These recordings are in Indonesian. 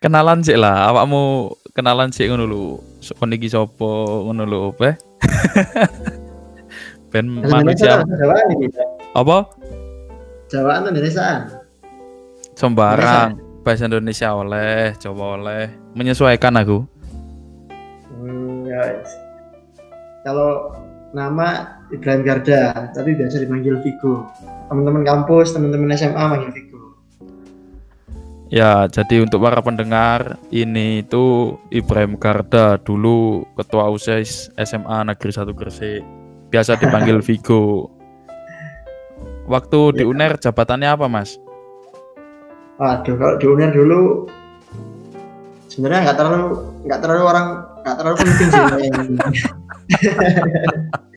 kenalan sih lah awakmu kenalan sih ngono lho kon iki sapa ngono lho pe ben manusia apa Jawaan Indonesiaan. sembarang bahasa Indonesia oleh coba oleh menyesuaikan aku Hmm, ya. Kalau nama Ibrahim Garda, tapi biasa dipanggil Vigo. Teman-teman kampus, teman-teman SMA manggil Vigo. Ya, jadi untuk para pendengar, ini itu Ibrahim Garda, dulu Ketua OSIS SMA Negeri 1 Gresik. Biasa dipanggil Vigo. Waktu di Ya. UNER jabatannya apa, Mas? Waduh, kalau di UNER dulu sebenarnya nggak terlalu nggak terlalu orang nggak terlalu penting sih.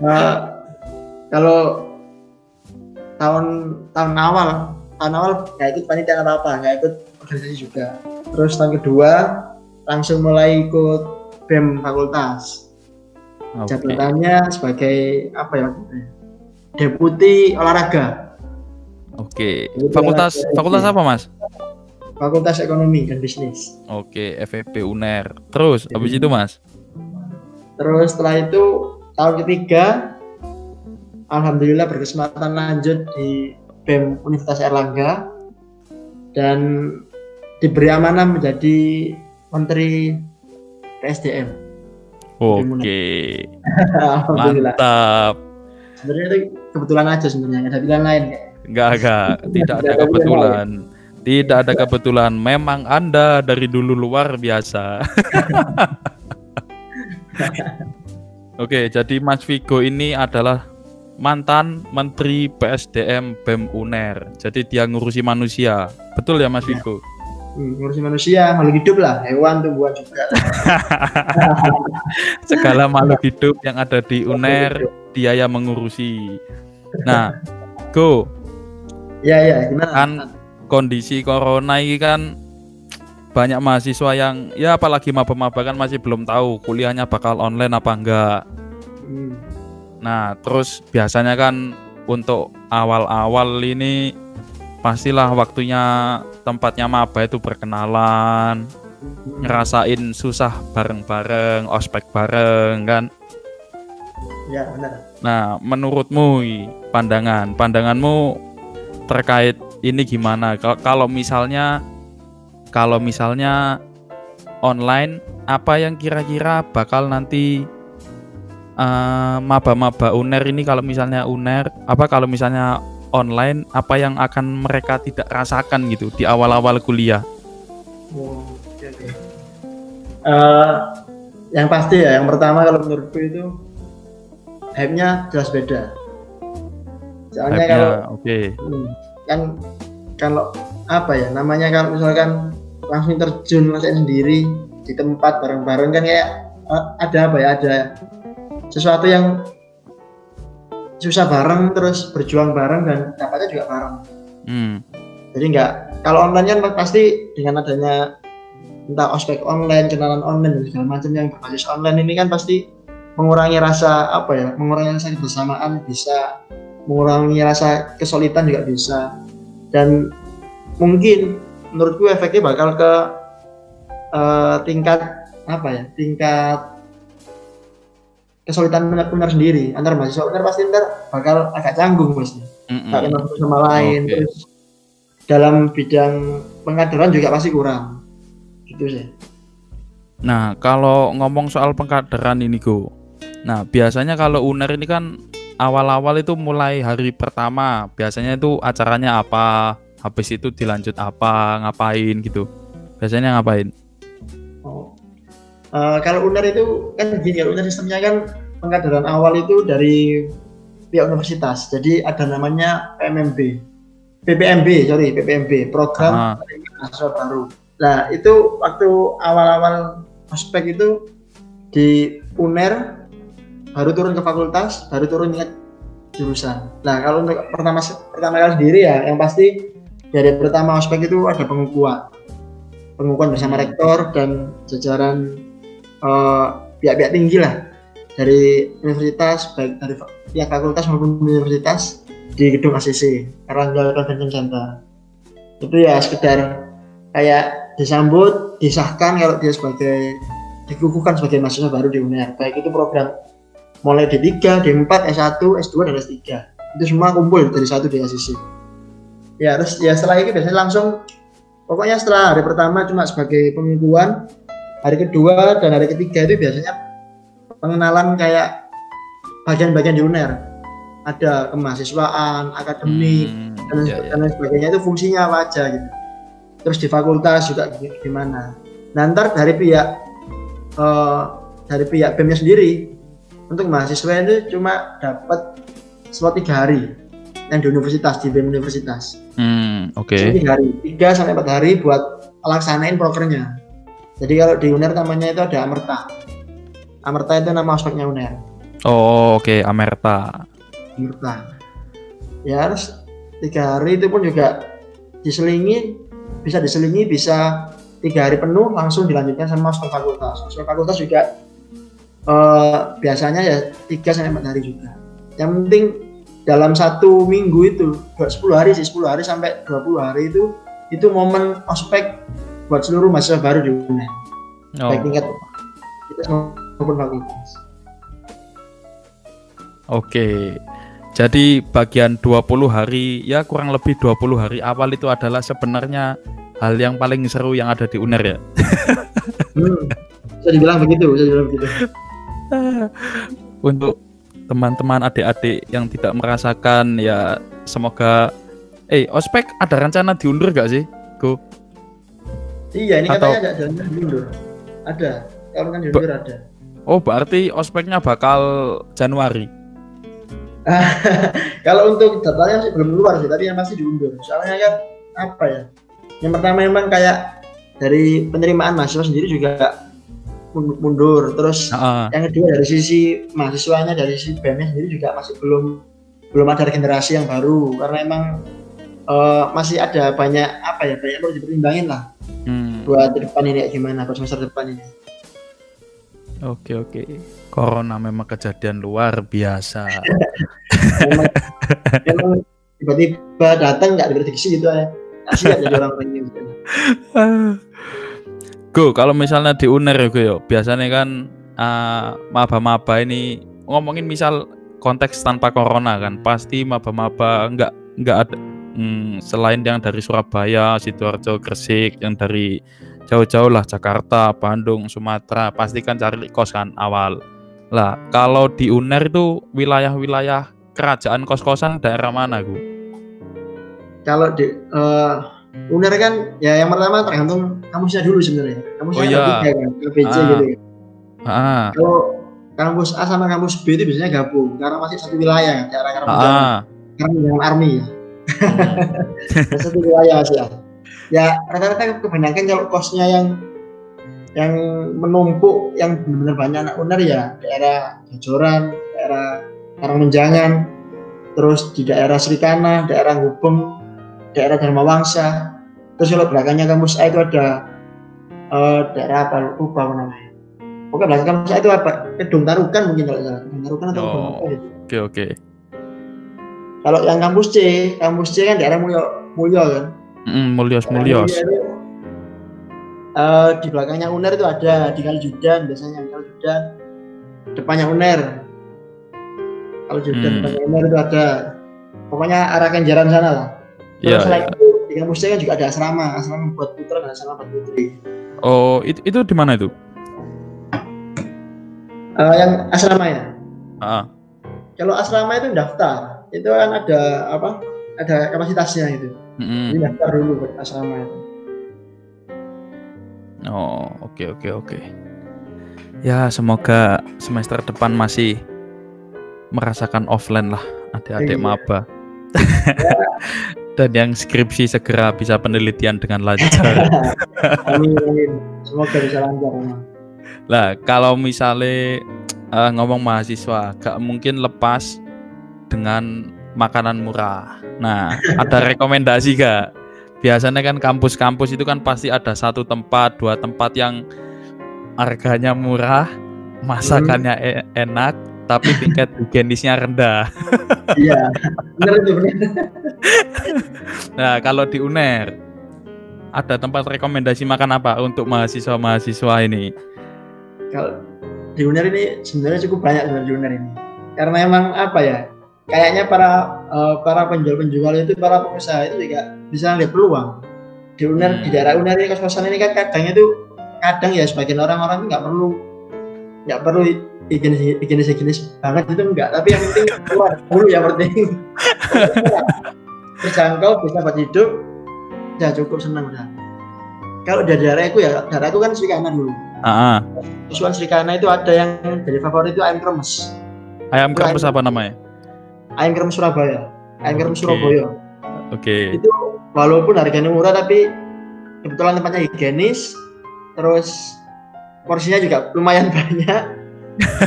Eh, kalau tahun tahun awal tahun awal nggak ikut panitia apa apa nggak ikut organisasi juga terus tahun kedua langsung mulai ikut bem fakultas Oke. jabatannya sebagai apa ya deputi olahraga Oke. Kebetulan Fakultas ada- fakultas apa, Mas? fakultas ekonomi dan bisnis Oke, FEB UNER. Terus habis itu, Mas? terus setelah itu tahun ketiga alhamdulillah berkesempatan lanjut di bem Universitas Erlangga dan diberi amanah menjadi menteri PSDM Oke. Mantap. sebenarnya itu kebetulan aja sebenarnya ada pilihan lain kayak Enggak, enggak. Tidak ada Tidak ada kebetulan. Tidak ada kebetulan. Memang Anda dari dulu luar biasa. Oke, jadi Mas Vigo ini adalah mantan Menteri PSDM BEM UNER. Jadi dia ngurusi manusia. Betul ya Mas Ya. Vigo? hmm, ngurusin manusia makhluk hidup lah hewan tumbuhan juga Segala makhluk hidup yang ada di UNER dia yang mengurusi. Nah, Go, ya ya gimana kan kondisi corona ini kan banyak mahasiswa yang ya apalagi maba-maba kan masih belum tahu kuliahnya bakal online apa enggak. Hmm, Nah, terus biasanya kan untuk awal-awal ini pastilah waktunya tempatnya maba itu berkenalan, ngerasain susah bareng-bareng, ospek bareng kan. ya benar Nah, menurutmu pandangan, pandanganmu terkait ini gimana? Kalau misalnya kalau misalnya online apa yang kira-kira bakal nanti eh, maba-maba UNER ini kalau misalnya UNER apa kalau misalnya online apa yang akan mereka tidak rasakan gitu di awal-awal kuliah? Eh, yang pasti ya, yang pertama kalau menurutku itu hype-nya jelas beda. Soalnya kalau oke. hmm, kan kalau apa ya namanya kalau misalkan langsung terjun sendiri di tempat bareng-bareng kan kayak eh, ada apa ya ada sesuatu yang susah bareng terus berjuang bareng dan dapatnya juga bareng Hmm. jadi nggak kalau online kan pasti dengan adanya entah ospek online kenalan online dan segala macam yang berbasis online ini kan pasti mengurangi rasa apa ya mengurangi rasa kebersamaan bisa mengurangi rasa kesulitan juga bisa dan mungkin menurutku efeknya bakal ke eh, tingkat apa ya tingkat kesulitan benar-benar sendiri antar mahasiswa benar pasti ntar bakal agak canggung pasti nggak kenal satu sama lain Oke. terus dalam bidang pengkaderan juga pasti kurang gitu sih Nah, kalau ngomong soal pengkaderan ini, Go. Nah, biasanya kalau UNER ini kan awal-awal itu mulai hari pertama, biasanya itu acaranya apa, habis itu dilanjut apa, ngapain gitu. Biasanya ngapain? oh. Eh, kalau UNER itu kan gini kalau UNER sistemnya kan pengkaderan awal itu dari pihak universitas. Jadi ada namanya PMMB PPMB sorry PPMB program Ah. mahasiswa baru. Nah itu waktu awal-awal ospek itu di UNER baru turun ke fakultas baru turun ke jurusan. Nah kalau untuk pertama pertama kali sendiri ya yang pasti dari pertama ospek itu ada pengukuhan. Pengukuhan bersama rektor dan jajaran eh, pihak-pihak tinggi lah. Dari universitas baik dari pihak fakultas maupun universitas di gedung ACC Erlangga Convention Center. Itu ya sekedar kayak disambut disahkan kalau dia sebagai dikukuhkan sebagai mahasiswa baru di UNER. Baik itu program mulai D3, D4, S1, S2 dan S3 itu semua kumpul dari satu DSCC ya terus ya setelah itu biasanya langsung pokoknya setelah hari pertama cuma sebagai pengukuhan hari kedua dan hari ketiga itu biasanya pengenalan kayak bagian-bagian di UNER ada kemahasiswaan, akademik Hmm, dan, ya, ya. dan lain sebagainya itu fungsinya apa aja gitu. Terus di fakultas juga gi- gimana. Nah ntar dari pihak eh, dari pihak BEM-nya sendiri untuk mahasiswa itu cuma dapat slot tiga hari yang di universitas di BEM universitas. Hmm, oke. Jadi tiga hari, tiga sampai empat hari buat laksanain prokernya. Jadi kalau di UNER namanya itu ada Amerta. Amerta itu nama ospeknya UNER. Oh, oke, Amerta. Amerta. Ya harus tiga hari itu pun juga diselingi, bisa diselingi, bisa tiga hari penuh langsung dilanjutkan sama ospek fakultas. Ospek fakultas juga eh, biasanya ya tiga sampai empat hari juga. Yang penting dalam satu minggu itu, dua- 10 hari sih, 10 hari sampai 20 hari itu itu momen ospek buat seluruh mahasiswa baru di UNER. Oh, Baik tingkat kita maupun fakultas. Oke. Jadi bagian 20 hari ya kurang lebih 20 hari awal itu adalah sebenarnya hal yang paling seru yang ada di UNER ya. Hmm. Bisa dibilang begitu, bisa dibilang begitu. Untuk teman-teman adik-adik yang tidak merasakan ya semoga eh ospek ada rencana diundur gak sih? Go. Iya, ini Atau- katanya ada jalan diundur. Ada. Kalau kan diundur ada. Oh, berarti ospeknya bakal Januari. Kalau untuk jadwalnya sih belum keluar sih, tapi yang pasti diundur. Soalnya kan apa ya? Yang pertama memang kayak dari penerimaan mahasiswa sendiri juga mun- mundur. Terus Heeh. yang kedua dari sisi mahasiswanya, dari sisi BEM sendiri juga masih belum belum ada generasi yang baru karena emang eh, masih ada banyak apa ya banyak perlu dipertimbangin lah Hmm, buat depan ini gimana buat semester depan ini. Oke, oke. Corona memang kejadian luar biasa. memang, memang tiba-tiba datang nggak diprediksi gitu ya jadi orang ini gitu. Go, kalau misalnya di UNER ya, Go, yo, biasanya kan ah, maba-maba ini ngomongin misal konteks tanpa corona kan, pasti maba-maba nggak nggak ada hmm, selain yang dari Surabaya, Sidoarjo, Gresik, yang dari jauh-jauh lah Jakarta, Bandung, Sumatera, pasti kan cari kos kan awal. Lah, kalau di UNER itu wilayah-wilayah kerajaan kos-kosan daerah mana, Gu? kalau di eh, UNER kan ya yang pertama tergantung kampusnya dulu sebenarnya kampusnya Oh, iya. tiga kan Ah. gitu ya. Ah, kalau kampus A sama kampus B itu biasanya gabung karena masih satu wilayah daerah karena ah, karena dengan army ya Dan satu wilayah masih ya ya rata-rata kebanyakan kalau kosnya yang yang menumpuk yang benar-benar banyak anak UNER ya daerah Jajoran daerah Karangmenjangan terus di daerah Serikana daerah Gubeng daerah Dharma Wangsa terus kalau belakangnya kampus A itu ada eh, daerah apa lupa apa namanya. Pokoknya belakang kampus A itu apa? Kedung Tarukan mungkin kalau salah. Kedung Tarukan atau Oh. Oke, oke. Kalau yang kampus C kampus C kan daerah Mulyo Mulyo kan Mm. Mulyo itu, eh, di belakangnya UNER itu ada di Kalijudan biasanya Kalijudan depannya UNER kalau Judan Hmm. depannya UNER itu ada pokoknya arah Kenjaran sana lah Iya, Terus selain iya. itu di kampus saya kan juga ada asrama, asrama buat putra dan asrama buat putri. Oh, itu itu di mana itu? Eh, yang asrama ya. Ah, Kalau asrama itu daftar, itu kan ada apa? Ada kapasitasnya itu. mm-mm. Jadi daftar dulu buat asrama itu. Oh, oke oke oke. Ya, semoga semester depan masih merasakan offline lah adik-adik Iya. maba. Dan yang skripsi segera bisa penelitian dengan lancar. Amin, amin. Semoga bisa lancar. Lah, kalau misalnya eh, ngomong mahasiswa, gak mungkin lepas dengan makanan murah. Nah, ada rekomendasi gak? Biasanya kan kampus-kampus itu kan pasti ada satu tempat, dua tempat yang harganya murah, masakannya e- enak, tapi tingkat higienisnya rendah. Iya, benar itu benar. Nah, kalau di UNER, ada tempat rekomendasi makan apa untuk mahasiswa-mahasiswa ini? Kalau di UNER ini sebenarnya cukup banyak sebenarnya di UNER ini. Karena emang apa ya? Kayaknya para uh, para penjual-penjual itu para pengusaha itu juga bisa lihat peluang. Di UNER Hmm. di daerah UNER ini kos-kosan ini kan kadang itu kadang ya sebagian orang-orang nggak perlu nggak perlu bikin bikin sejenis banget itu enggak tapi yang penting keluar dulu yang penting terjangkau bisa buat hidup ya cukup senang udah kalau dari daerahku ya daerahku kan Srikana dulu Ah, ah. Usulan Srikana itu ada yang jadi favorit itu ayam kremes ayam kremes apa namanya? Ayam kremes Surabaya ayam kremes Oke. Surabaya Oke. itu walaupun harganya murah tapi kebetulan tempatnya higienis terus porsinya juga lumayan banyak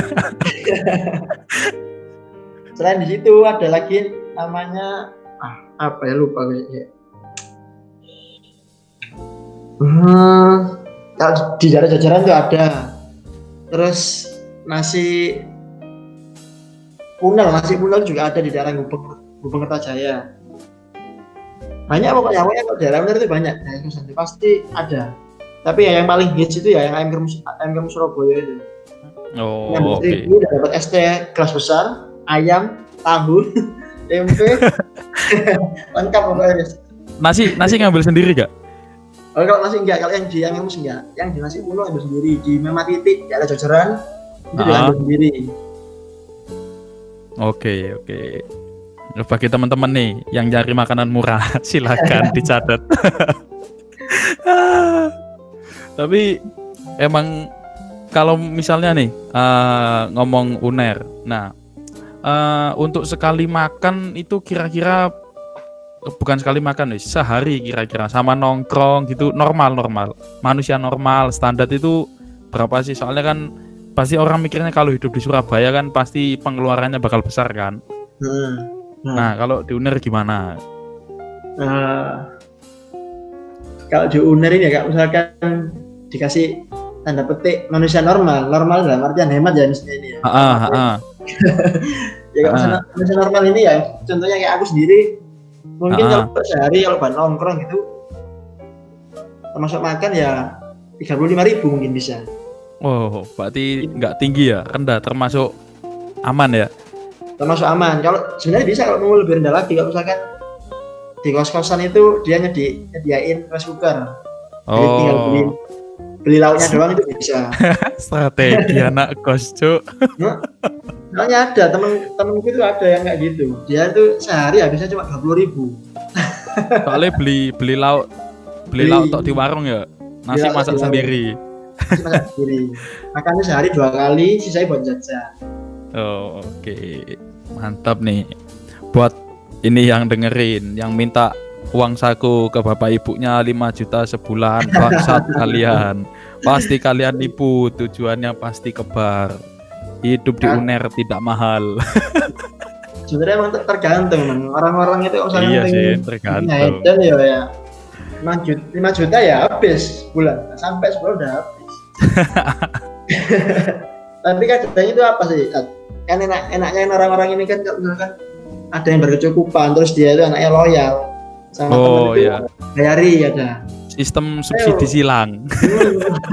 selain di situ ada lagi namanya ah, apa ya lupa gue ya. Hmm, kalau di daerah jajaran tuh ada terus nasi punel nasi punel juga ada di daerah Gubeng Gubeng Kertajaya. Banyak pokoknya pokoknya kalau daerah itu banyak. Kosan itu pasti ada. Tapi ya yang paling hits itu ya yang ayam kremes ayam kremes Surabaya itu. Oh, yang oke. seribu udah dapat ST kelas besar ayam tahu tempe. Lengkap pokoknya Nasi nasi ngambil sendiri gak? oh, kalau nasi enggak kalau yang di kremes enggak yang di nasi pulau ambil sendiri. Di Mema Titik di ada jajaran itu Ah. diambil sendiri Oke, oke. Bagi teman-teman nih yang cari makanan murah, silakan dicatat. Tapi emang kalau misalnya nih eh, ngomong UNER, nah eh, untuk sekali makan itu kira-kira bukan sekali makan nih, sehari kira-kira sama nongkrong gitu normal normal, manusia normal standar itu berapa sih? Soalnya kan pasti orang mikirnya kalau hidup di Surabaya kan pasti pengeluarannya bakal besar kan. hmm. Nah, kalau di UNER gimana? Eh, kalau di UNER ini ya kak misalkan dikasih tanda petik manusia normal normal dalam artian hemat ya misalnya ini ya Ah, ah, ah. ya kalau Ah. manusia, normal ini ya contohnya kayak aku sendiri mungkin Ah. kalau sehari kalau bahan nongkrong gitu termasuk makan ya tiga puluh ribu mungkin bisa Oh, berarti nggak tinggi ya, rendah, termasuk aman ya. termasuk aman kalau sebenarnya bisa kalau mau lebih rendah lagi kalau misalkan di kos kosan itu dia nyedi, nyediain rice cooker jadi tinggal beli Oh, beli lauknya doang itu bisa strategi anak kos, Cuk. Soalnya ada temen temenku itu ada yang kayak gitu. Dia tuh sehari habisnya cuma dua puluh ribu. Soalnya beli beli lauk beli Beli. lauk tok di warung ya. Nasi Iya, masak sendiri. Masak sendiri. Makannya sehari dua kali, sisanya buat jajan. Oh, oke. Mantap nih. Buat ini yang dengerin, yang minta uang saku ke bapak ibunya 5 juta sebulan, bangsat kalian. Pasti kalian nipu, tujuannya pasti kebar. Hidup di Kan? UNER tidak mahal. Sebenarnya emang ter- tergantung orang-orang itu kalau misalnya iya sih, tergantung. dan ya ya 5 juta, 5 juta ya habis bulan sampai sebulan udah habis. Tapi kan kadang itu apa sih? Kan enak enaknya orang-orang ini kan kalau misalkan ada yang berkecukupan terus dia itu anaknya loyal sama Oh, teman iya. bayari ada. Sistem subsidi silang.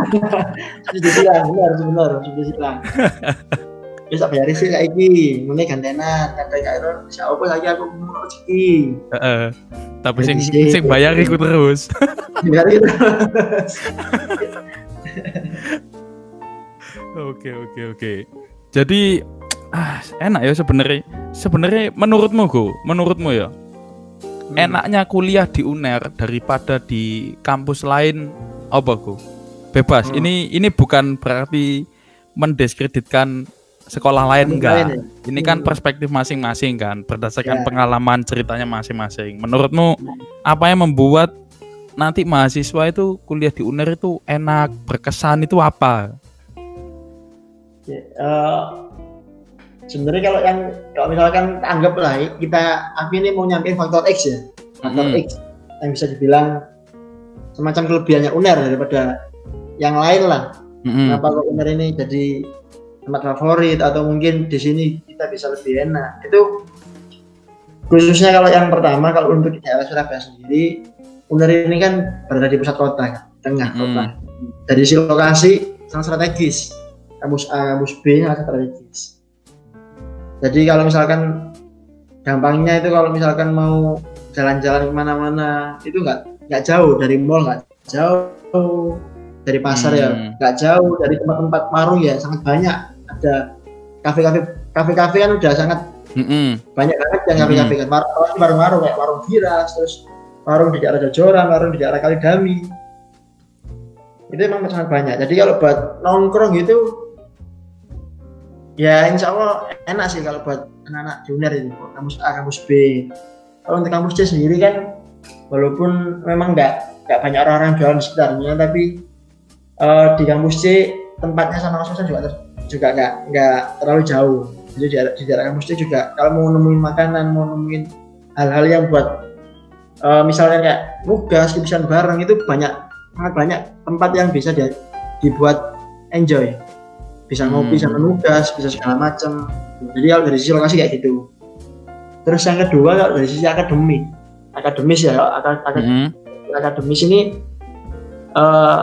sudah silang benar benar sudah silang bisa bayar sih kayak gini mulai gantenan kata kak bisa apa lagi aku mau rezeki Heeh. Tapi sing sing bayar iku terus. biar itu Oke oke oke. Jadi ah, enak ya sebenarnya. Sebenarnya menurutmu go, menurutmu ya, enaknya kuliah di UNER daripada di kampus lain apa go? Bebas. Hmm. Ini ini bukan berarti mendiskreditkan sekolah lain enggak. Lain ya? Ini kan Hmm. perspektif masing-masing kan, berdasarkan Ya. pengalaman ceritanya masing-masing. Menurutmu apa yang membuat nanti mahasiswa itu kuliah di UNER itu enak, berkesan itu apa? Ya, eh, sebenarnya kalau yang kalau misalkan anggaplah kita aku ini mau nyampein faktor X ya faktor Mhm. X yang bisa dibilang semacam kelebihannya UNER daripada yang lain lah Mm-mm. kenapa kok UNER ini jadi tempat favorit atau mungkin di sini kita bisa lebih enak itu khususnya kalau yang pertama kalau untuk daerah Surabaya sendiri UNER ini kan berada di pusat kota kan, tengah Hmm. kota. Dari sisi lokasi sangat strategis. Kampus A, kampus B sangat strategis. Jadi kalau misalkan gampangnya itu kalau misalkan mau jalan-jalan ke mana-mana itu nggak nggak jauh dari mall nggak jauh dari pasar ya Hmm. nggak jauh dari tempat-tempat warung ya sangat banyak ada kafe-kafe kafe-kafe kan udah sangat Mm-mm. banyak banget yang kafe-kafe kan warung-warung kayak warung Giras terus warung di daerah Jojoran warung di daerah Kalidami itu emang sangat banyak jadi kalau buat nongkrong gitu ya insya Allah enak sih kalau buat anak-anak di ini buat kampus A kampus B. Kalau untuk kampus C sendiri kan walaupun memang nggak nggak banyak orang-orang jualan di sekitarnya tapi eh, di kampus C tempatnya sama kos-kosan juga ter- juga nggak nggak terlalu jauh. Jadi di, di daerah kampus C juga kalau mau nemuin makanan mau nemuin hal-hal yang buat eh, misalnya kayak nugas kebiasaan bareng itu banyak sangat banyak tempat yang bisa dia- dibuat enjoy bisa ngopi Hmm. sama nugas bisa segala macam jadi kalau dari sisi lokasi kayak gitu terus yang kedua kalau dari sisi akademik akademis ya akad- akad- Mm-mm. akademis ini eh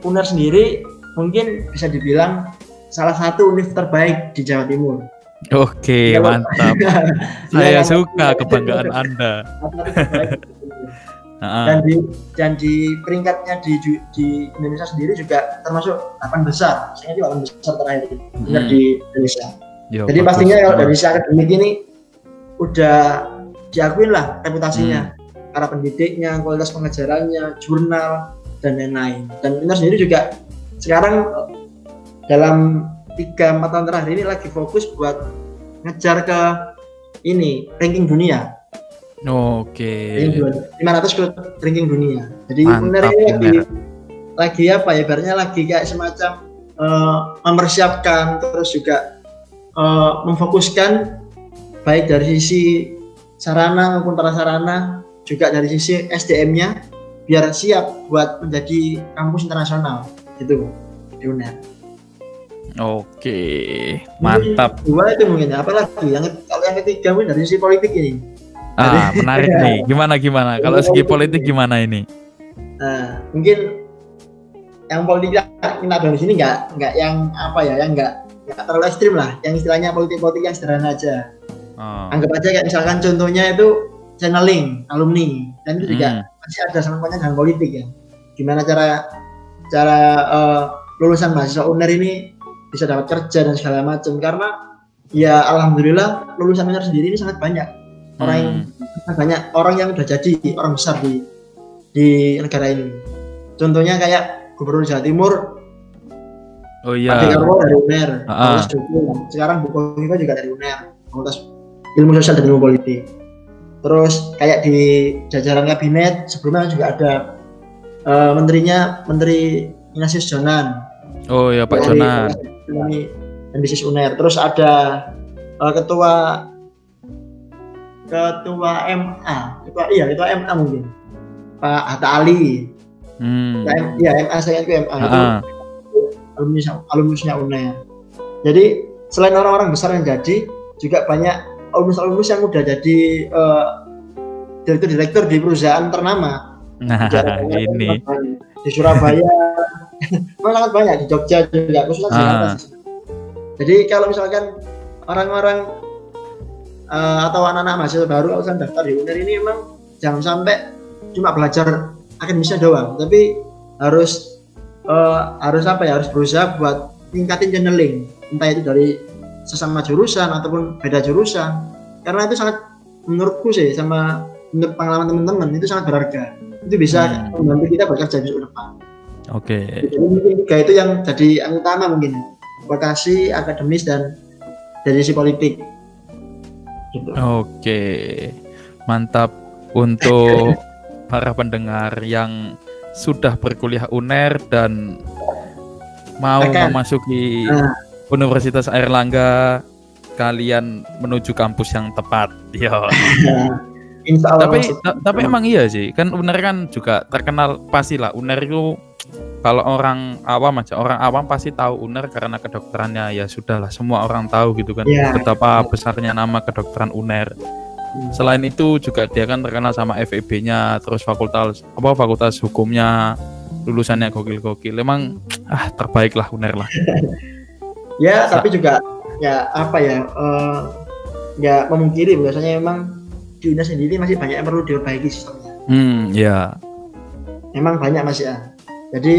UNER sendiri mungkin bisa dibilang salah satu univ terbaik di Jawa Timur. Oke, Kalau- mantap. Saya Iya, suka iya, kebanggaan iya. Anda. Di. Ah, dan di dan di peringkatnya di di Indonesia sendiri juga termasuk 8 besar. Saya ini 8 besar terakhir Hmm. di Indonesia. yo, Jadi bagus. pastinya kalau dari sisi akademik ini udah diakuin lah reputasinya, Hmm. cara pendidiknya, kualitas pengajarannya, jurnal dan lain-lain. Dan UNER sendiri juga sekarang dalam tiga empat tahun terakhir ini lagi fokus buat ngejar ke ini ranking dunia, Oke. dunia, 500 klub ranking dunia. Jadi ini lagi lagi apa ya, ibaratnya lagi kayak semacam eh, mempersiapkan terus juga eh, memfokuskan baik dari sisi sarana maupun prasarana juga dari sisi SDM-nya biar siap buat menjadi kampus internasional gitu di UNER. Oke, mantap. Jadi, Dua itu mungkin. Apalagi yang kalau yang ketiga mungkin dari sisi politik ini. Ah, menarik nih. Gimana gimana? Kalau segi politik gimana ini? Nah, mungkin yang politik kita bahas di sini nggak nggak yang apa ya, yang nggak nggak terlalu ekstrim lah. Yang istilahnya politik-politik yang sederhana aja. Oh. Anggap aja kayak misalkan contohnya itu channeling alumni dan itu juga Hmm. masih ada sangkutnya dengan politik ya. Gimana cara cara eh, lulusan mahasiswa UNER ini bisa dapat kerja dan segala macam karena ya alhamdulillah lulusan UNER sendiri ini sangat banyak orang yang Hmm. banyak orang yang udah jadi orang besar di di negara ini. Contohnya kayak Gubernur Jawa Timur Oh iya. Karwo dari UNER. Fakultas Hukum. Sekarang Bu Kofifa juga dari UNER, Fakultas Ilmu Sosial dan Ilmu Politik. Terus kayak di jajaran kabinet sebelumnya juga ada eh, menterinya Menteri Ignatius Jonan Oh iya Pak dari Jonan. Dan Bisnis UNER. Terus ada eh, ketua ketua MA, ketua iya ketua MA mungkin Pak Hatta Ali. Hmm. Ya, ya MA saya itu MA itu Ah, alumni alumnusnya UNER. Jadi selain orang-orang besar yang jadi, juga banyak alumnus-alumnus yang udah jadi eh, direktur-direktur di perusahaan ternama. Nah, Di- ini. di Surabaya, sangat banyak di Jogja juga, khususnya Ah. Jakarta. Jadi kalau misalkan orang-orang eh, atau anak-anak mahasiswa baru misalkan daftar di UNER. Ini memang jangan sampai cuma belajar akademisnya doang, tapi harus eh, harus apa ya? Harus berusaha buat tingkatin channeling. Entah itu dari sesama jurusan ataupun beda jurusan. Karena itu sangat menurutku sih sama menurut pengalaman teman-teman itu sangat berharga. Itu bisa Hmm. membantu kita bekerja besok depan. Oke. jadi mungkin tiga itu yang jadi yang utama mungkin. Vokasi akademis dan dari sisi politik gitu. Oke. Mantap untuk para pendengar yang sudah berkuliah UNER dan mau Akan. memasuki Nah. Universitas Airlangga kalian menuju kampus yang tepat. Yo. Insya Allah tapi ta- tapi emang iya sih kan UNER kan juga terkenal pasti lah UNER itu kalau orang awam aja orang awam pasti tahu UNER karena kedokterannya ya sudahlah semua orang tahu gitu kan Iya. betapa besarnya nama kedokteran UNER Hmm. Selain itu juga dia kan terkenal sama FEB-nya, terus fakultas apa fakultas hukumnya lulusannya gokil-gokil. Emang ah terbaik lah UNER lah. Ya, Sa- tapi juga ya apa ya? eh, nggak memungkiri biasanya memang di UNER sendiri masih banyak yang perlu diperbaiki sistemnya. Hmm, ya. Memang banyak masih ya. Jadi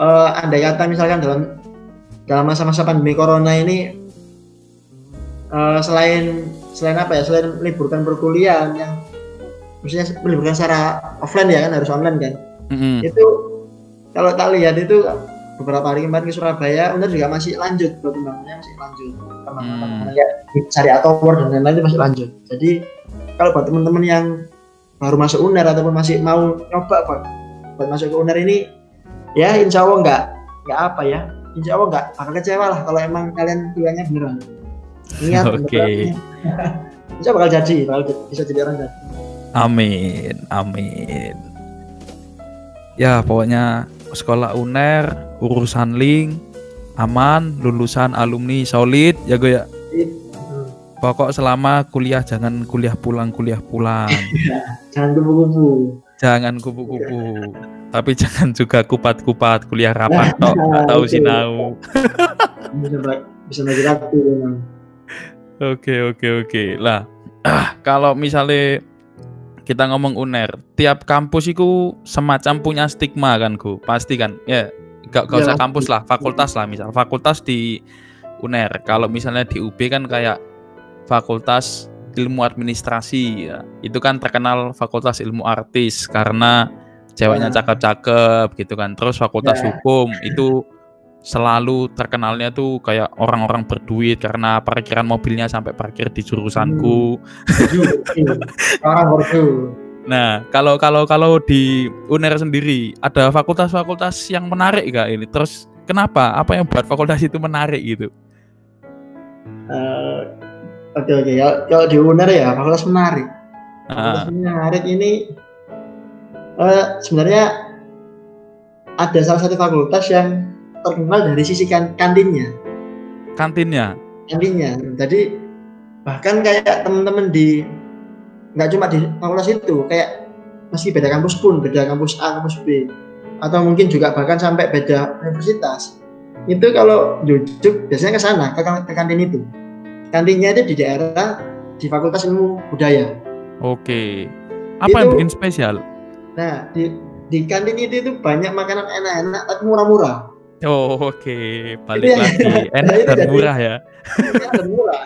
eh, andai kata misalkan dalam dalam masa-masa pandemi corona ini eh, selain selain apa ya? Selain meliburkan perkuliahan yang maksudnya meliburkan secara offline ya kan harus online kan. Mm-mm. Itu kalau tak lihat itu beberapa hari kemarin ke Surabaya, UNER juga masih lanjut perkembangannya masih lanjut. Teman-teman Hmm. di Syariah Tower dan lain-lain itu masih lanjut. Jadi kalau buat teman-teman yang baru masuk UNER ataupun masih mau nyoba Pak, buat masuk ke UNER ini ya insya Allah nggak nggak apa ya insya Allah nggak bakal kecewa lah kalau emang kalian kuliahnya beneran niat Oke. beneran. insya Allah bakal jadi bakal bisa jadi orang jadi Amin, amin. Ya, pokoknya sekolah UNER, urusan link, aman, lulusan alumni solid, ya gue ya. Hmm. Pokok selama kuliah jangan kuliah pulang, kuliah pulang. jangan kupu-kupu jangan kupu-kupu. Tapi jangan juga kupat-kupat, kuliah rapat tok, nggak tahu sinau. bisa bisa bagi waktu memang Oke, oke, oke. Lah, ah, kalau misalnya kita ngomong UNER, tiap kampus itu semacam punya stigma kan, Gu? Pasti kan? Ya, gak, gak Ya, usah kampus lah, fakultas lah misal. Fakultas di UNER. Kalau misalnya di UB kan kayak fakultas ilmu administrasi ya. Itu kan terkenal fakultas ilmu artis karena ceweknya Ya. cakep-cakep gitu kan. Terus fakultas Ya. hukum itu selalu terkenalnya tuh kayak orang-orang berduit karena parkiran mobilnya sampai parkir di jurusanku. Orang baru Nah, kalau kalau kalau di UNER sendiri ada fakultas-fakultas yang menarik gak ini? Terus kenapa? Apa yang buat fakultas itu menarik gitu? Eh, oke oke kalau, kalau di UNER ya fakultas menarik fakultas Ah, menarik ini eh, sebenarnya ada salah satu fakultas yang terkenal dari sisi kan kantinnya kantinnya. kantinnya jadi bahkan kayak teman-teman di nggak cuma di fakultas itu kayak meski beda kampus pun beda kampus A kampus B atau mungkin juga bahkan sampai beda universitas itu kalau jujuk biasanya ke sana ke, ke kantin itu kantinnya itu di daerah di fakultas ilmu budaya Oke. Apa yang Itu- bikin spesial? Nah di di kantin itu itu banyak makanan enak-enak tapi murah-murah Oh, oke. Balik Itu yang- lagi. Enak itu dan jadi- murah ya. Enak dan murah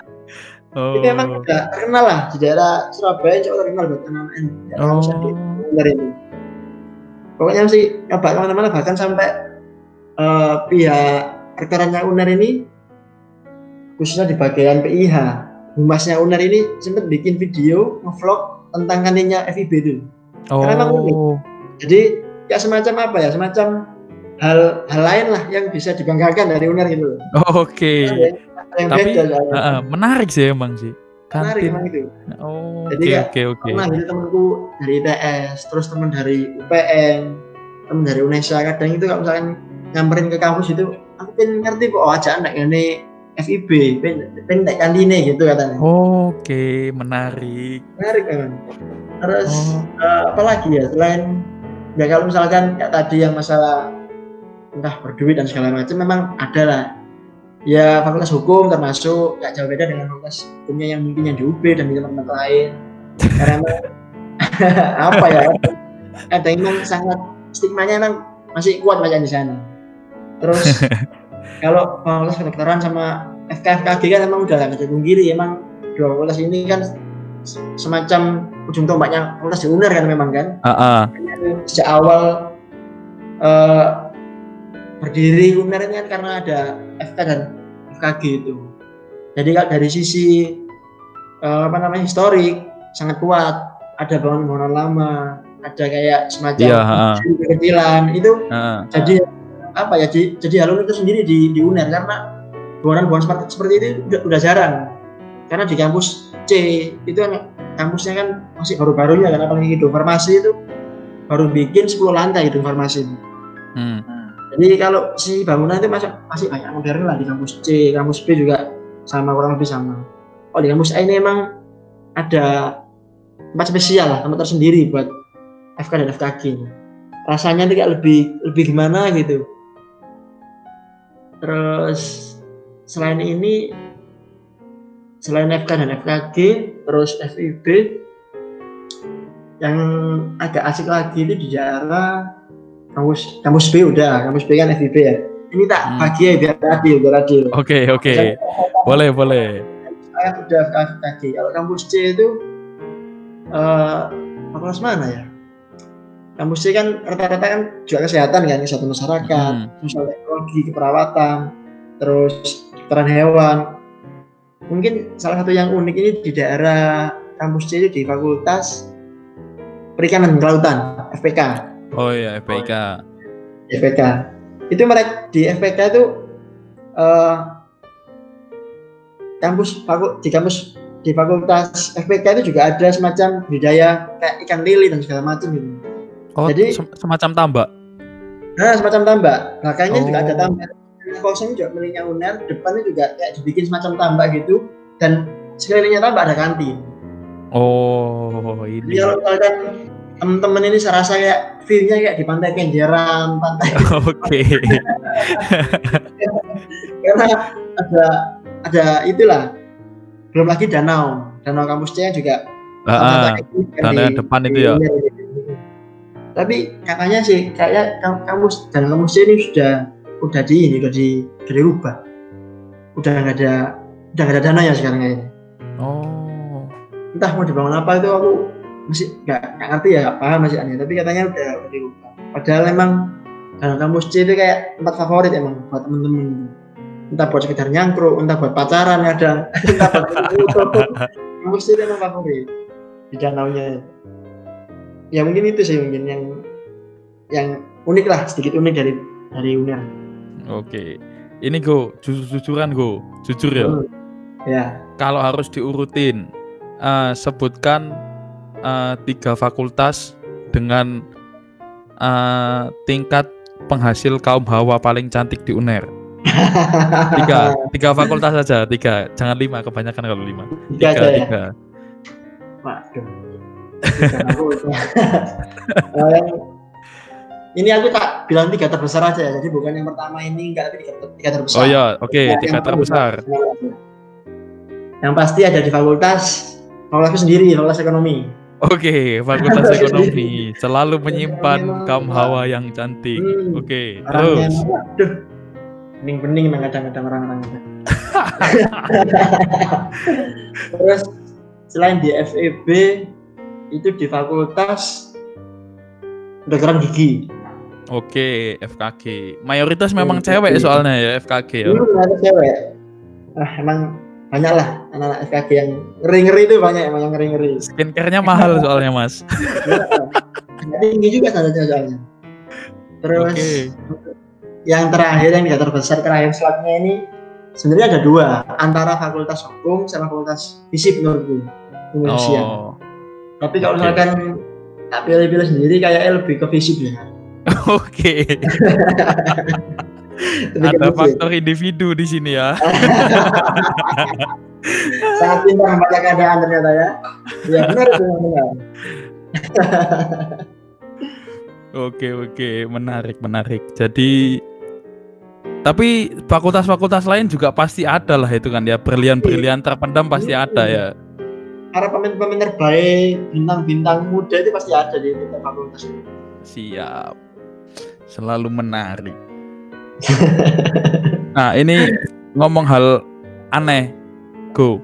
Oh. itu memang udah terkenal lah di daerah Surabaya juga terkenal buat anak-anak Oh. UNER itu pokoknya sih nyoba ke mana-mana bahkan sampai eh, pihak rektorannya UNER ini khususnya di bagian PIH humasnya UNER ini sempat bikin video ngevlog tentang kantinnya FIB itu karena emang unik. Oh. jadi ya semacam apa ya semacam hal hal lain lah yang bisa dibanggakan dari UNER gitu loh Oke. Ada yang- Tapi beda soalnya. Heeh, menarik sih emang sih. menarik Kantin. emang itu Oh, Jadi oke ya, oke oke. pernah gitu temanku dari ITS terus teman dari UPN teman dari UNESA kadang itu kalau misalkan nyamperin ke kampus itu aku pengen ngerti kok oh, anak ini FIB pengen pengen naik kantine gitu katanya. Oke, menarik. menarik kan terus Oh. eh, apa lagi ya? Selain ya kalau misalkan kayak tadi yang masalah entah berduit dan segala macam memang ada lah. Ya fakultas hukum termasuk gak jauh beda dengan fakultas hukumnya yang mungkin yang di UB dan di tempat-tempat lain. Karena apa ya? Ada yang memang sangat stigmanya emang masih kuat banyak di sana. Terus kalau fakultas kedokteran sama FK FKG kan emang udah gak bisa dipungkiri emang dua fakultas ini kan semacam ujung tombaknya fakultas di UNER kan memang kan Ah, ah. sejak awal eh, berdiri UNER ini kan karena ada FK dan FKG itu. Jadi kalau dari sisi eh, apa namanya historik sangat kuat. Ada bangunan-bangunan lama, ada kayak semacam Iya, ah, kecilan itu ah. jadi apa ya jadi, jadi alun itu sendiri di, di UNER karena bangunan-bangunan seperti, seperti itu udah, udah jarang. Karena di kampus C itu kan kampusnya kan masih baru-barunya kan? Apalagi hidung farmasi itu baru bikin 10 lantai hidung farmasi. Itu. Hmm. jadi kalau si bangunan itu masih masih banyak modern lah di kampus C kampus B juga sama kurang lebih sama. Oh di kampus A ini emang ada tempat spesial lah tempat tersendiri buat FK dan FKG rasanya tuh kayak lebih lebih gimana gitu terus selain ini selain FK dan FKG terus FIB yang agak asik lagi itu di daerah kampus kampus B udah kampus B kan FIB ya ini tak Hmm. bagi ya biar adil biar adil Oke, oke. Boleh, boleh. saya udah FKG kalau kampus C itu eh fakultas mana ya kampus C kan rata-rata kan juga kesehatan kan kesehatan masyarakat Hmm. sosial teknologi keperawatan terus kedokteran hewan mungkin salah satu yang unik ini di daerah kampus itu di fakultas perikanan kelautan FPK Oh iya, FPK. FPK itu mereka di FPK itu eh kampus di kampus di fakultas FPK itu juga ada semacam budidaya kayak ikan lili dan segala macam gitu. Oh, Jadi- sem- semacam tambak. Nah, semacam tambak. Belakangnya juga Oh. ada tambak. Yang kosong juga miliknya UNER, depannya juga kayak dibikin semacam tambak gitu dan sekelilingnya tambak ada kantin. Oh, Jadi ini. kalau misalkan teman-teman ini saya rasa kayak feel-nya kayak di pantai Kenjeran, pantai Oke. karena ada ada itulah belum lagi danau danau kampus C juga Ah, di- yang depan itu ya? Uner gitu. Tapi katanya sih kayak kam- kampus dan kampus C ini sudah udah di ini udah di udah dirubah. Udah nggak ada udah nggak ada dana ya sekarang kayaknya. Oh. entah mau dibangun apa itu aku masih nggak nggak ngerti ya paham masih aneh. Tapi katanya udah udah dirubah. Padahal emang danau kampus C itu kayak tempat favorit emang buat temen-temen entah buat sekedar nyangkruk entah buat pacaran ada entah buat kampus C itu emang favorit di danaunya ya mungkin itu sih mungkin yang yang unik lah sedikit unik dari dari UNER Oke. Ini go, jujur-jujuran go. Jujur ya. Hmm. ya Kalau harus diurutin, eh, sebutkan eh, tiga fakultas dengan eh, tingkat penghasil kaum hawa paling cantik di UNER. Tiga, tiga fakultas saja, tiga. Jangan lima, kebanyakan kalau lima. tiga aja ya tiga. Tiga yang- ini aku tak bilang tiga terbesar aja ya jadi bukan yang pertama ini enggak tapi tiga, tiga terbesar Oh ya, oke, Yang tiga terbesar. yang pasti ada di fakultas fakultasku sendiri fakultas ekonomi Oke, fakultas ekonomi selalu menyimpan kaum hawa yang cantik. Hmm. Oke, yang terus. aduh bening-bening emang kadang-kadang orang-orang itu. terus selain di FEB itu di fakultas kedokteran gigi Oke, FKG. Mayoritas memang Oke. cewek soalnya ya FKG ya. Ada cewek. Ah, emang banyak lah anak-anak FKG yang ngeri-ngeri itu banyak emang yang ngeri-ngeri. Skincare-nya mahal soalnya, Mas. Nggak tinggi juga standarnya soalnya. Terus Oke. yang terakhir yang tidak terbesar terakhir slotnya ini sebenarnya ada dua antara fakultas hukum sama fakultas fisik menurutku Indonesia. Oh. Tapi kalau Oke. misalkan tak pilih-pilih sendiri kayaknya lebih ke fisik ya. Oke. Ada faktor individu di sini ya. Sangat pintar membaca keadaan ternyata ya. Ya benar benar. Oke, oke, menarik, menarik. Jadi tapi fakultas-fakultas lain juga pasti ada lah itu kan ya. Berlian-berlian terpendam pasti ada ya. Para pemain-pemain terbaik, bintang-bintang muda itu pasti ada di tiap fakultas. Siap. Selalu menarik. Nah, ini ngomong hal aneh. Go.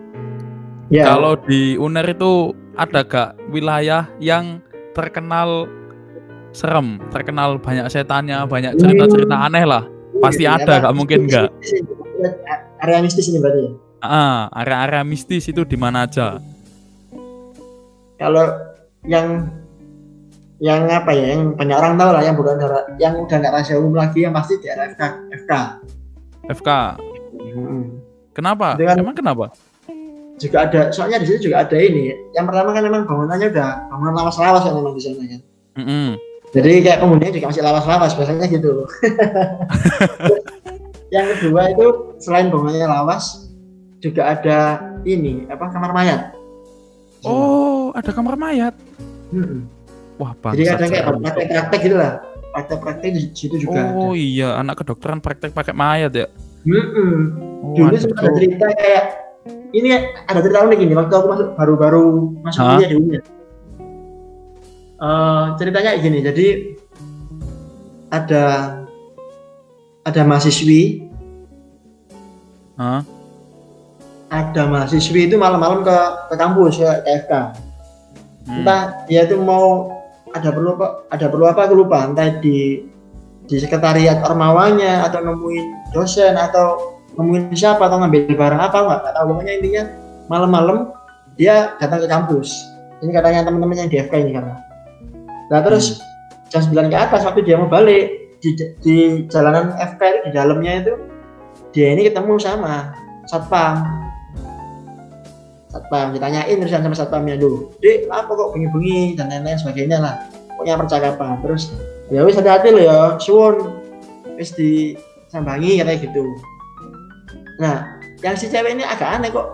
Ya. Kalau di UNER itu ada gak wilayah yang terkenal serem, terkenal banyak setannya, banyak cerita-cerita aneh lah. pasti Gitu, ada, apa, nggak mungkin mistis- Area mistis ini berarti ya. Ah, area-area mistis itu di mana aja? Kalau yang yang apa ya, yang banyak orang tahu lah, yang bukan yang udah nggak rahasia umum lagi, yang pasti di area FK. FK. FK. Hmm. Kenapa? Kan- Emang kenapa? Juga ada, soalnya di situ juga ada ini. Yang pertama kan memang bangunannya udah bangunan lawas-lawas kan memang di sana kan. Mm-mm. Jadi kayak penghuninya juga masih lawas-lawas biasanya gitu. yang kedua itu selain bangunannya lawas juga ada ini apa kamar mayat. Oh, ada kamar mayat. Mm-mm. Wah, bang. Jadi kadang kayak praktek-praktek gitu lah. Praktek-praktek di situ juga Oh ada. iya, anak kedokteran praktek pakai mayat ya. Mm-mm. Oh, Dulu sempat ada cerita kayak ini ada cerita unik ini waktu aku masuk baru-baru masuk kuliah di UNER. Eh, ceritanya gini, jadi ada ada mahasiswi, Hah? Ada mahasiswi itu malam-malam ke ke kampus ke KFK. Hmm. Entah dia itu mau ada perlu apa ada perlu apa aku lupa, entah di di sekretariat ormawanya atau nemuin dosen atau nemuin siapa atau ngambil barang apa nggak tahu. Pokoknya intinya malam-malam dia datang ke kampus. Ini katanya teman-teman yang di FK ini karena nah terus jam 9 ke atas waktu dia mau balik di, di jalanan FK di dalamnya itu dia ini ketemu sama satpam satpam. Ditanyain terusan sama satpamnya dulu dek apa kok bengi-bengi? Dan lain-lain sebagainya lah. Pokoknya percakapan. Terus ya wis hati-hati loh ya. Suwun wis disambangi katanya gitu. Nah yang si cewek ini agak aneh kok.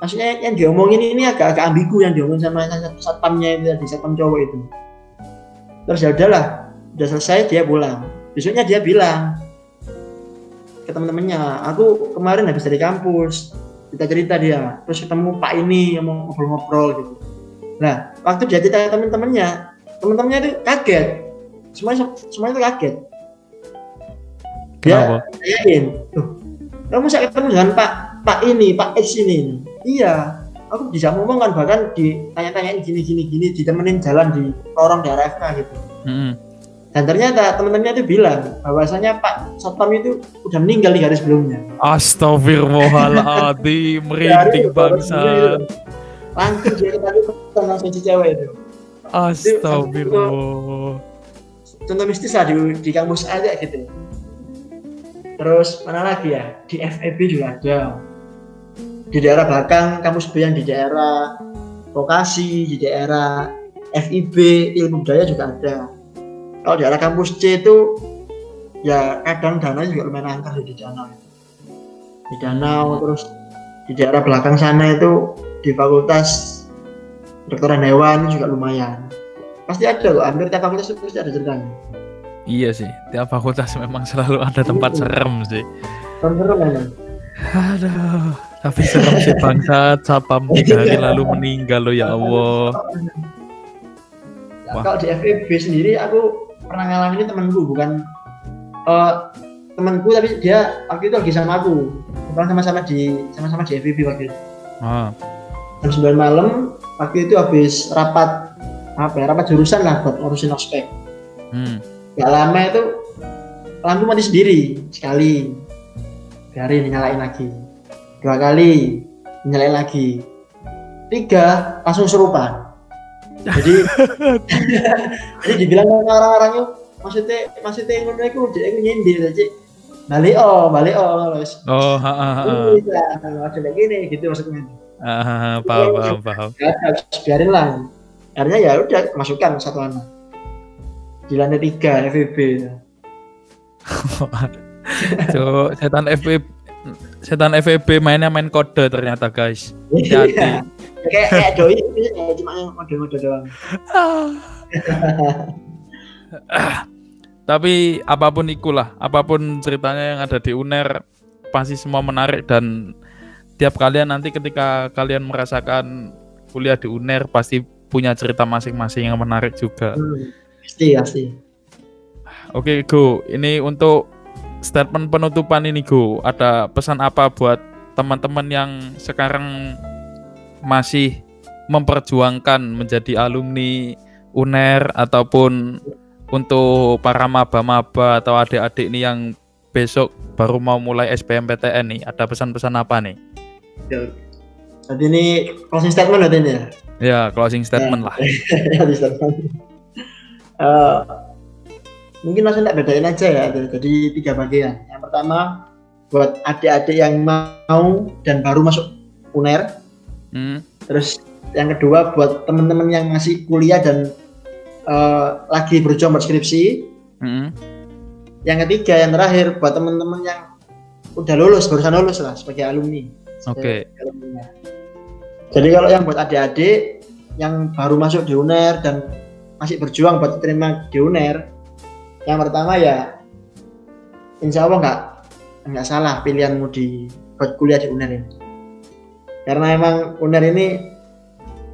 Maksudnya yang diomongin ini agak-agak ambigu yang diomongin sama sat- satpamnya itu tadi satpam cowok itu. Terus ya udahlah udah selesai dia pulang. Besoknya dia bilang ke teman-temannya aku kemarin habis dari kampus kita cerita dia terus ketemu pak ini yang mau ngobrol-ngobrol gitu. Nah waktu dia cerita ke teman-temannya teman-temannya itu kaget. Semuanya semuanya itu kaget. Dia tanyain loh kamu saya ketemu dengan pak pak ini pak X ini? Iya aku bisa ngomong kan bahkan ditanya-tanyain gini gini gini ditemenin jalan di lorong daerah FK gitu. Hmm. Dan ternyata teman-temannya itu bilang bahwasanya Pak Satpam itu udah meninggal tiga hari sebelumnya. Astagfirullahaladzim, merinding bangsa. langsung dia tadi langsung si cewek itu. Astagfirullah. contoh mistis lah di, di kampus aja gitu. Terus mana lagi ya? Di FEB juga ada. Di daerah belakang kampus B yang di daerah lokasi di daerah FIB ilmu budaya juga ada kalau daerah kampus C itu ya kadang dananya juga lumayan angker di danau di danau terus di daerah belakang sana itu di fakultas kedokteran hewan juga lumayan. Pasti ada kok hampir tiap fakultas itu pasti ada ceritanya. Iya sih, tiap fakultas memang selalu ada tempat serem sih. serem memang Aduh, tapi serem sih bangsat. Sapam tiga hari lalu meninggal loh ya Allah. Nah, kalau di FEB sendiri aku pernah ngalamin ini temanku bukan? Eh temanku tapi dia waktu itu lagi sama aku. Kita sama-sama di sama-sama di FEB waktu itu. Ah, jam 9 malam waktu itu habis rapat apa ya rapat jurusan lah buat ngurusin ospek. Hmm. gak lama itu lampu mati sendiri sekali. Biarin nyalain lagi. Dua kali nyalain lagi. Tiga langsung serupa jadi jadi dibilang orang-orang itu maksudnya maksudnya ngono iku dia iku nyindir aja balik oh balik oh wis. Oh, ha, ha, ha. ada kayak gini gitu maksudnya. Ah, ha, ha, paham, paham, paham. ya harus biarin lah. Akhirnya ya udah masukkan satu anak di lantai tiga FVB Cuk, setan FB setan FEB mainnya main kode ternyata guys. Hati-hati. Iya. kayak kayak doi ya, cuma yang mode-mode doang Tapi apa pun ikulah, apa pun ceritanya yang ada di UNER pasti semua menarik dan tiap kalian nanti ketika kalian merasakan kuliah di UNER pasti punya cerita masing-masing yang menarik juga. hmm. pasti pasti Oke, Go. Ini untuk statement penutupan ini, Go. Ada pesan apa buat teman-teman yang sekarang masih memperjuangkan menjadi alumni UNER ataupun untuk para maba-maba atau adik-adik nih yang besok baru mau mulai SBMPTN nih, ada pesan-pesan apa nih? jadi ini closing statement ini ya Ya, closing statement lah. Closing statement Eh, mungkin langsung tak bedain aja ya jadi tiga bagian yang pertama buat adik-adik yang mau dan baru masuk UNER Hmm, Terus yang kedua buat teman-teman yang masih kuliah dan eh, lagi berjuang buat skripsi. hmm, Yang ketiga yang terakhir buat teman-teman yang udah lulus barusan lulus lah sebagai alumni. Oke. Alumni. Jadi kalau yang buat adik-adik yang baru masuk di UNER dan masih berjuang buat terima di UNER, yang pertama ya insya Allah nggak nggak salah pilihanmu di buat kuliah di UNER ini. Karena emang UNER ini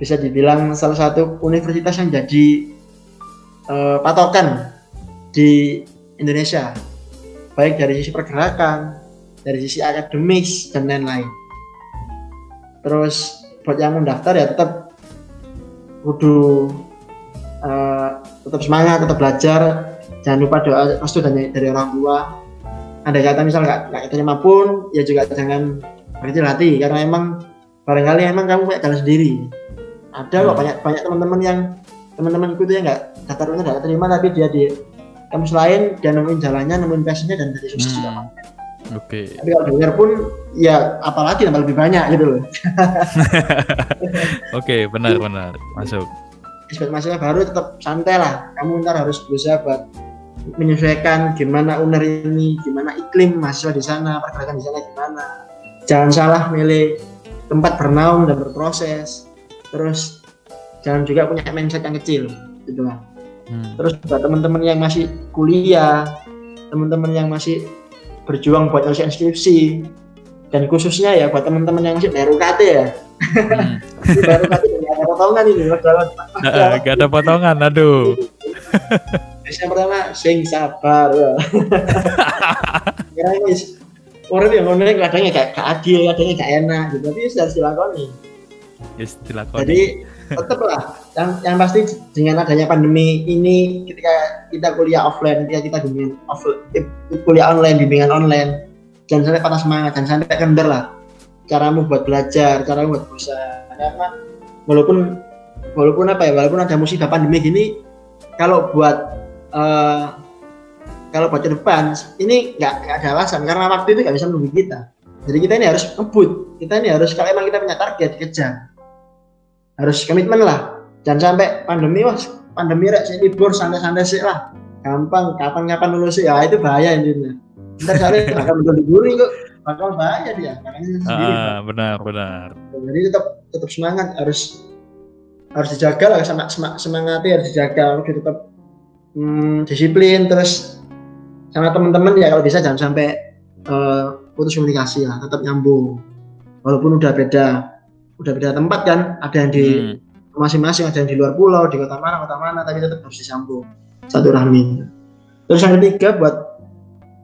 bisa dibilang salah satu universitas yang jadi uh, patokan di Indonesia, baik dari sisi pergerakan, dari sisi akademis dan lain-lain. Terus buat yang mendaftar ya tetap kudu uh, tetap semangat, tetap belajar, jangan lupa doa restu dari, dari orang tua. Ada kata misal nggak nggak terima pun, ya juga jangan berkecil hati karena emang barangkali emang kamu kayak jalan sendiri. Ada kok hmm. banyak banyak teman-teman yang teman-temanku itu yang nggak daftarnya nggak terima tapi dia di kampus lain dia nemuin jalannya, nemuin passionnya dan dari sukses hmm. juga. Oke. Okay. Tapi kalau dengar pun ya apalagi tambah lebih banyak gitu loh. Oke, okay, benar benar masuk buat mahasiswa baru tetap santai lah kamu ntar harus berusaha buat menyesuaikan gimana owner ini gimana iklim mahasiswa di sana pergerakan di sana gimana. Jangan salah milih tempat bernaung dan berproses. Terus jangan juga punya mindset yang kecil gitu lah. Hmm. terus buat teman-teman yang masih kuliah teman-teman yang masih berjuang buat nyelesain skripsi dan khususnya ya buat teman-teman yang masih baru UKT ya. Hmm. baru UKT ada potongan ini uh, gak ada potongan aduh yang pertama sing sabar. Ya ini orang yang ngomongnya kadangnya gak, gak adil kadangnya gak enak gitu. Tapi harus dilakoni. Yes dilakoni. Jadi tetap lah yang, yang pasti dengan adanya pandemi ini ketika kita kuliah offline ketika kita bimbingan offline eh, kuliah online bimbingan online jangan sampai patah semangat jangan sampai kendor lah. Caramu buat belajar caramu buat berusaha. Karena walaupun walaupun apa ya walaupun ada musibah pandemi gini kalau buat uh, kalau buat ke depan ini nggak ada alasan karena waktu itu nggak bisa menunggu kita. Jadi kita ini harus ngebut kita ini harus kalau emang kita punya target kejar. Harus komitmen lah. Jangan sampai pandemi wah pandemi rek saya libur santai-santai sih lah. Gampang kapan-kapan lulus ya itu bahaya intinya. Ntar saya bakal menjadi guru kok. Bakal bahaya dia sendiri ah, benar benar. Jadi tetap tetap semangat harus harus dijaga lah sama semangatnya harus dijaga. Harus tetap hmm, disiplin terus sama teman-teman ya kalau bisa jangan sampai uh, putus komunikasi lah tetap nyambung. Walaupun udah beda udah beda tempat kan ada yang di hmm. masing-masing ada yang di luar pulau di kota mana kota mana tapi tetap harus disambung. Satu rahmi. Terus yang ketiga buat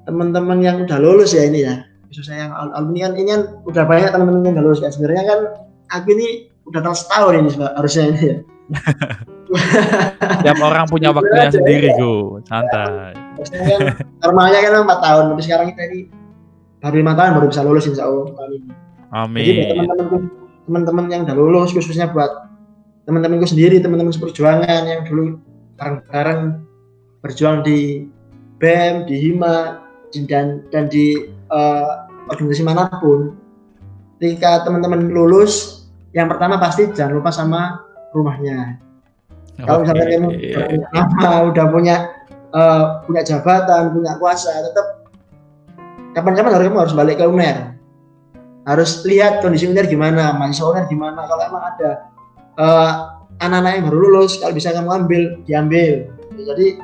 teman-teman yang udah lulus ya ini ya khususnya yang alumni kan ini kan udah banyak teman-teman yang gak lulus kan. Sebenarnya kan aku ini udah tahun setahun ini harusnya ini ya Tiap orang punya waktunya sendiri, Go. Santai. Kan, normalnya kan empat tahun, tapi sekarang kita ini baru lima tahun baru bisa lulus insya Allah Amin. Jadi teman-teman teman-teman yang udah lulus khususnya buat teman-temanku sendiri, teman-teman seperjuangan yang dulu bareng-bareng berjuang di BEM, di HIMA, dan dan di uh, organisasi mana pun ketika teman-teman lulus yang pertama pasti jangan lupa sama rumahnya. Kalau misalnya kamu punya nama udah punya uh, punya jabatan punya kuasa tetap kapan-kapan harus kamu harus balik ke UNER harus lihat kondisi UNER gimana mahasiswa UNER gimana. Kalau emang ada uh, anak-anak yang baru lulus kalau bisa kamu ambil diambil. Jadi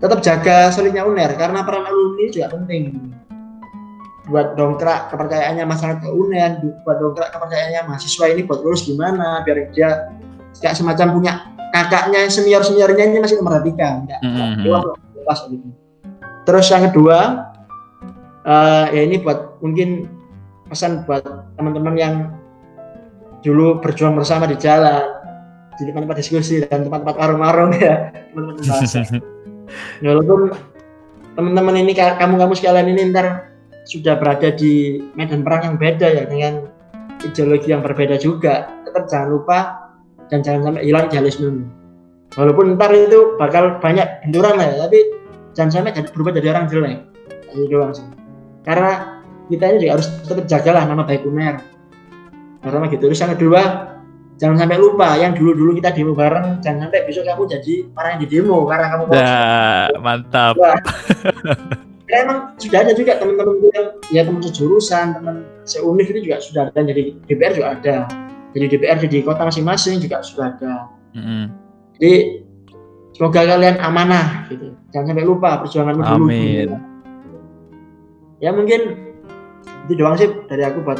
tetap jaga solidnya UNER karena peran alumni juga penting. Buat dongkrak kepercayaannya masyarakat ke UNER, buat dongkrak kepercayaannya mahasiswa ini buat lulus gimana, biar dia kayak semacam punya kakaknya senior seniornya ini masih memperhatikan, ya, mm -hmm. pas gitu. Terus yang kedua, uh, ya ini buat mungkin pesan buat teman-teman yang dulu berjuang bersama di jalan, di tempat-tempat diskusi dan tempat-tempat warung-warung ya, teman-teman Walaupun teman-teman ini kamu-kamu sekalian ini ntar sudah berada di medan perang yang beda ya dengan ideologi yang berbeda juga tetap jangan lupa dan jangan sampai hilang idealisme walaupun ntar itu bakal banyak benturan lah ya tapi jangan sampai jadi, berubah jadi orang jelek. Itu doang sih karena kita ini juga harus tetap jagalah nama baik UNER pertama gitu terus yang kedua jangan sampai lupa yang dulu-dulu kita demo bareng jangan sampai besok kamu jadi orang yang di demo karena kamu nah, mantap. Karena emang sudah ada juga teman-teman yang ya teman sejurusan teman seuniv itu juga sudah ada jadi DPR juga ada jadi DPRD di kota masing-masing juga sudah ada. Mm-mm. Jadi semoga kalian amanah gitu. Jangan sampai lupa perjuanganmu dulu. Amin. gitu. Ya mungkin itu doang sih dari aku buat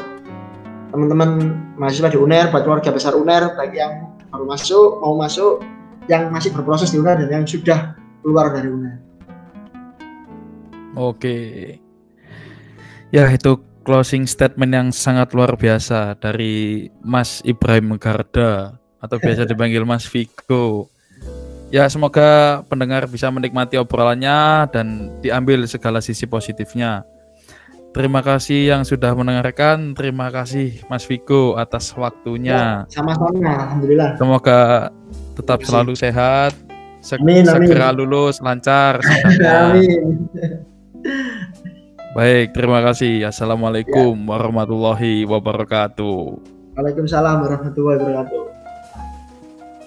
teman-teman mahasiswa di UNER, buat keluarga besar UNER, baik yang baru masuk, mau masuk, yang masih berproses di UNER dan yang sudah keluar dari UNER. Oke. Ya, itu closing statement yang sangat luar biasa dari Mas Ibrahim Garda atau biasa dipanggil Mas Vigo. Ya, semoga pendengar bisa menikmati obrolannya dan diambil segala sisi positifnya. Terima kasih yang sudah mendengarkan. Terima kasih Mas Vigo atas waktunya. Sama-sama, alhamdulillah. Semoga tetap selalu sehat, seg- Amin, amin. segera lulus lancar. Amin. Baik, terima kasih. Assalamualaikum warahmatullahi wabarakatuh. Waalaikumsalam warahmatullahi wabarakatuh.